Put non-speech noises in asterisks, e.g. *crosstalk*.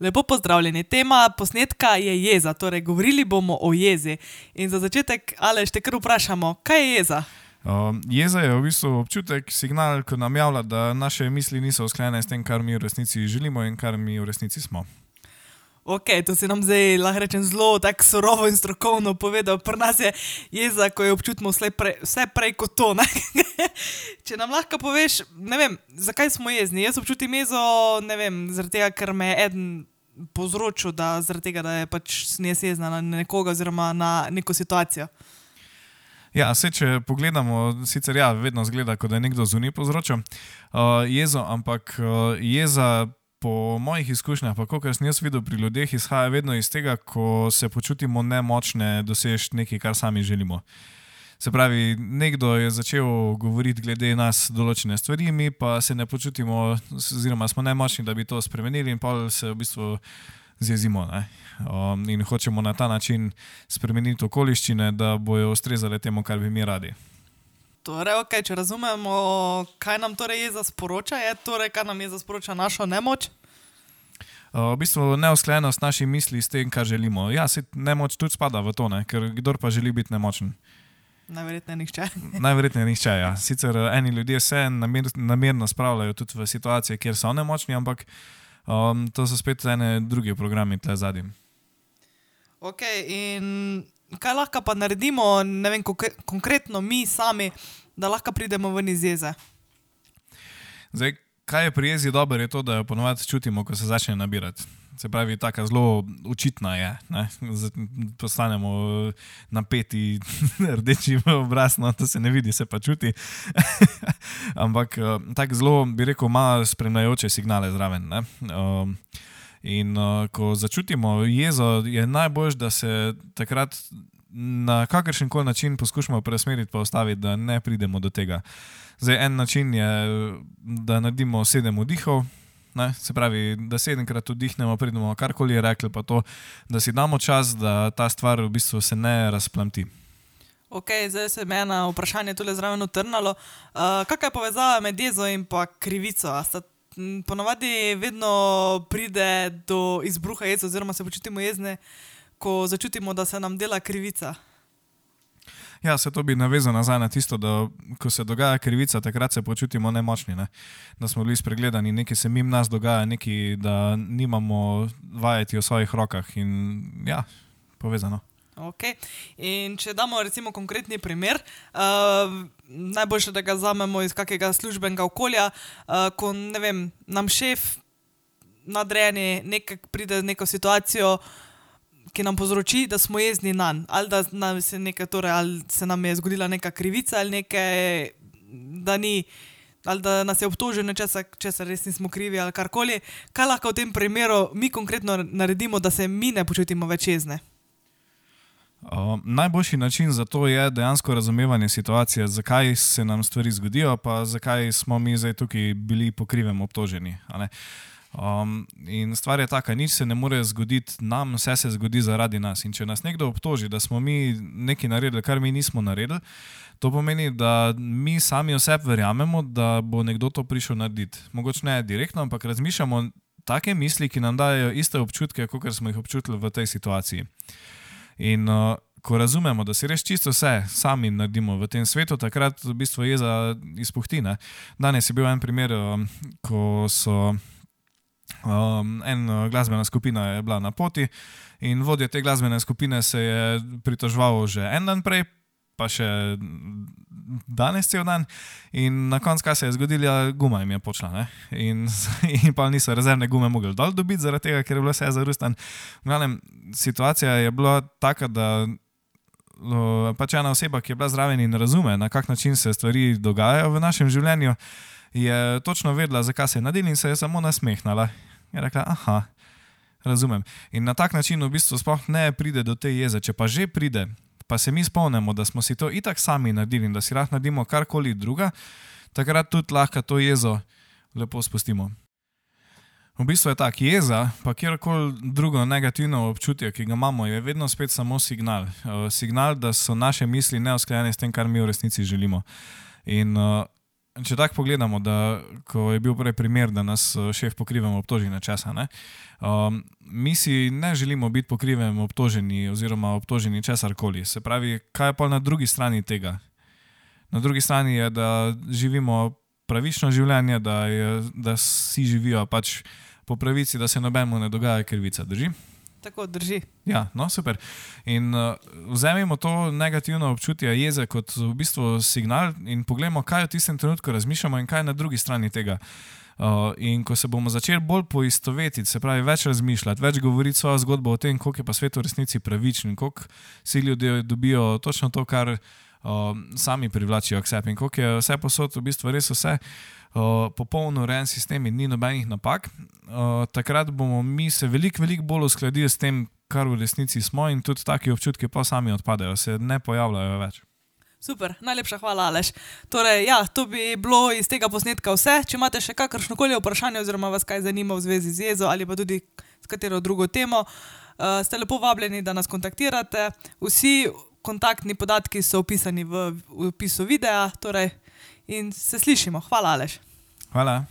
Lepo pozdravljeni. Tema posnetka je jeza, torej govorili bomo o jezi. In za začetek, ali še kar vprašamo, kaj je jeza? Uh, jeza je v bistvu občutek, signal, ki nam javlja, da naše misli niso usklajene s tem, kar mi v resnici želimo in kar mi v resnici smo. Ok, to si nam zdaj lahko rečem zelo tako surovo in strokovno povedal. Pri nas je jeza, ko jo občutimo vse prej, vse prej kot to. *laughs* Če nam lahko poveš, ne vem, zakaj smo jezni. Jaz občutim jezo, ne vem, zaradi tega, ker me je eden povzročil, da, tega, da je pač nesezna na nekoga oziroma na neko situacijo. Ja, se, če pogledamo, sicer ja, vedno zgleda, kot da je nekdo zunaj povzročil uh, jezo, ampak uh, jeza, po mojih izkušnjah, pa kar sem jaz videl pri ljudeh, izhaja vedno iz tega, ko se počutimo nemočne, dosež nekaj, kar sami želimo. Uh, Se pravi, nekdo je začel govoriti glede nas določene stvari, mi pa se ne počutimo, oziroma smo nemočni, da bi to spremenili, in pa se v bistvu zjezimo. Um, in hočemo na ta način spremeniti okoliščine, da bojo ustrezale temu, kar bi mi radi. Torej, okay, če razumemo, kaj nam torej je za sporoča, je torej, kaj nam je za sporoča našo nemoč. Uh, v bistvu neusklajenost naših misli s tem, kar želimo. Ja, se nemoč tudi spada v to, ne? ker kdo pa želi biti nemočen. Najverjetneje nihče. *laughs* Najverjetneje nihče. Ja. Sicer eh, eni ljudje se namer, namerno spravljajo tudi v situacije, kjer so nemočni, ampak um, to so spet ene druge programe tle zadnji. Ok, in kaj lahko pa naredimo, ne vem, konkretno mi sami, da lahko pridemo ven iz jeze? Zdaj, kaj je pri jezi dobro, je to, da jo ponovadi čutimo, ko se začne nabirati. Se pravi, tako zelo učitna je. Ne? Postanemo eh, napeti, *laughs* rdeči v obraz, no to se ne vidi, se pa čuti. *laughs* Ampak eh, tako zelo, bi rekel, ima spremljajoče signale zraven. Um, in uh, ko začutimo jezo, je najbolj, da se takrat na kakršen koli način poskušamo preusmeriti, pa ostaviti, da ne pridemo do tega. Zdaj, en način je, da naredimo sedem vdihov. Ne? Se pravi, da sedemkrat vdihnemo, pridemo karkoli rekli, pa to, da si damo čas, da ta stvar v bistvu se ne razplamti. Ok, zdaj se me ena vprašanja tukaj zraven utrnalo. Uh, kakšna je povezava med jezo in krivico? Ponovadi vedno pride do izbruha jeza, oziroma se počutimo jezne, ko začutimo, da se nam dela krivica. Ja, se to bi navezal nazaj na tisto, da ko se dogaja krivica, takrat se počutimo nemočni, ne? da smo bili spregledani, nekaj se jim nas dogaja, nekaj, da nimamo vajeti v svojih rokah in ja, povezano. Okay. In če damo recimo konkretni primer, uh, najboljše, da ga vzamemo iz kakega službenega okolja, uh, ko vem, nam šef nadrejeni nekaj pride v neko situacijo, uh, ki nam povzroči, da smo jezni na njega, ali da nam se, nekaj, torej, ali se nam je zgodila neka krivica, ali, nekaj, da ni, ali da nas je obtožil nečesa, česar res nismo krivi, ali karkoli. Kaj lahko v tem primeru mi konkretno naredimo, da se mi ne počutimo več jezne? Uh, najboljši način za to je dejansko razumevanje situacije, zakaj se nam stvari zgodijo, pa zakaj smo mi zdaj tukaj bili po krivem obtoženi. Uh, Um, in stvar je taka, nič se ne more zgoditi nam, vse se zgodi zaradi nas. In če nas nekdo obtoži, da smo mi nekaj naredili, kar mi nismo naredili, to pomeni, da mi sami oseb verjamemo, da bo nekdo to prišel narediti. Mogoče ne direktno, ampak razmišljamo take misli, ki nam dajo iste občutke, kot smo jih občutili v tej situaciji. In uh, ko razumemo, da si res čisto vse sami naredimo v tem svetu, takrat v bistvu je za izpuhtine. Danes je bil en primer, um, ko so. Um, en uh, glasbena skupina je bila na poti in vodja te glasbene skupine se je pritoževal že en dan prej, pa še danes cel dan. In na koncu, kaj se je zgodilo, guma jim je počela. In, *laughs* in pa niso rezervne gume mogli dol dobiti, zaradi tega, ker je bilo vse zarustan. Situacija je bila taka, da. Pač ena oseba, ki je bila zraven in razume, na kak način se stvari dogajajo v našem življenju, je točno vedela, zakaj se je nadela in se je samo nasmehnila. Je rekla, aha, razumem. In na tak način v bistvu sploh ne pride do te jeze. Če pa že pride, pa se mi spomnimo, da smo si to itak sami naredili in da si lahko naredimo karkoli druga, takrat tudi lahko to jezo lepo spustimo. V bistvu je tako, jeza, pa kjerkoli drugo negativno občutje, ki ga imamo, je vedno spet samo signal. Uh, signal, da so naše misli neusklajene s tem, kar mi v resnici želimo. In uh, če tako pogledamo, da ko je bil prej primer, da nas eh, šef pokrivamo obtožene česa, ne, um, mi si ne želimo biti pokriveni obtoženi oziroma obtoženi česar koli. Se pravi, kaj je pa na drugi strani tega? Na drugi strani je, da živimo pravično življenje, da, je, da si živijo pač po pravici, da se nobeno ne dogaja krivica. Drži? Tako drži. Ja, no, super. In uh, vzemimo to negativno občutje jeze kot v bistvu signal in pogledamo, kaj v tistem trenutku razmišljamo in kaj je na drugi strani tega. Uh, in ko se bomo začeli bolj poistovetiti, se pravi, več razmišljati, več govoriti svojo zgodbo o tem, koliko je pa svet v resnici pravičen, koliko si ljudje dobijo točno to, kar uh, sami privlačijo k sebi in koliko je vse posod v bistvu res vse. Uh, popolno urejen sistem in ni nobenih napak, uh, takrat bomo mi se veliko, veliko bolj uskladili s tem, kar v resnici smo, in tudi taki občutki pa sami odpadejo, se ne pojavljajo več. Super, najlepša hvala, Aleš. Torej, ja, to bi bilo iz tega posnetka vse. Če imate še kakršno koli vprašanje, oziroma vas kaj zanima v zvezi z jezo ali pa tudi s katero drugo temo, uh, ste lepo vabljeni, da nas kontaktirate. Vsi kontaktni podatki so opisani v, opisu videa. Torej, in se slišimo. Hvala, Aleš. Hvala.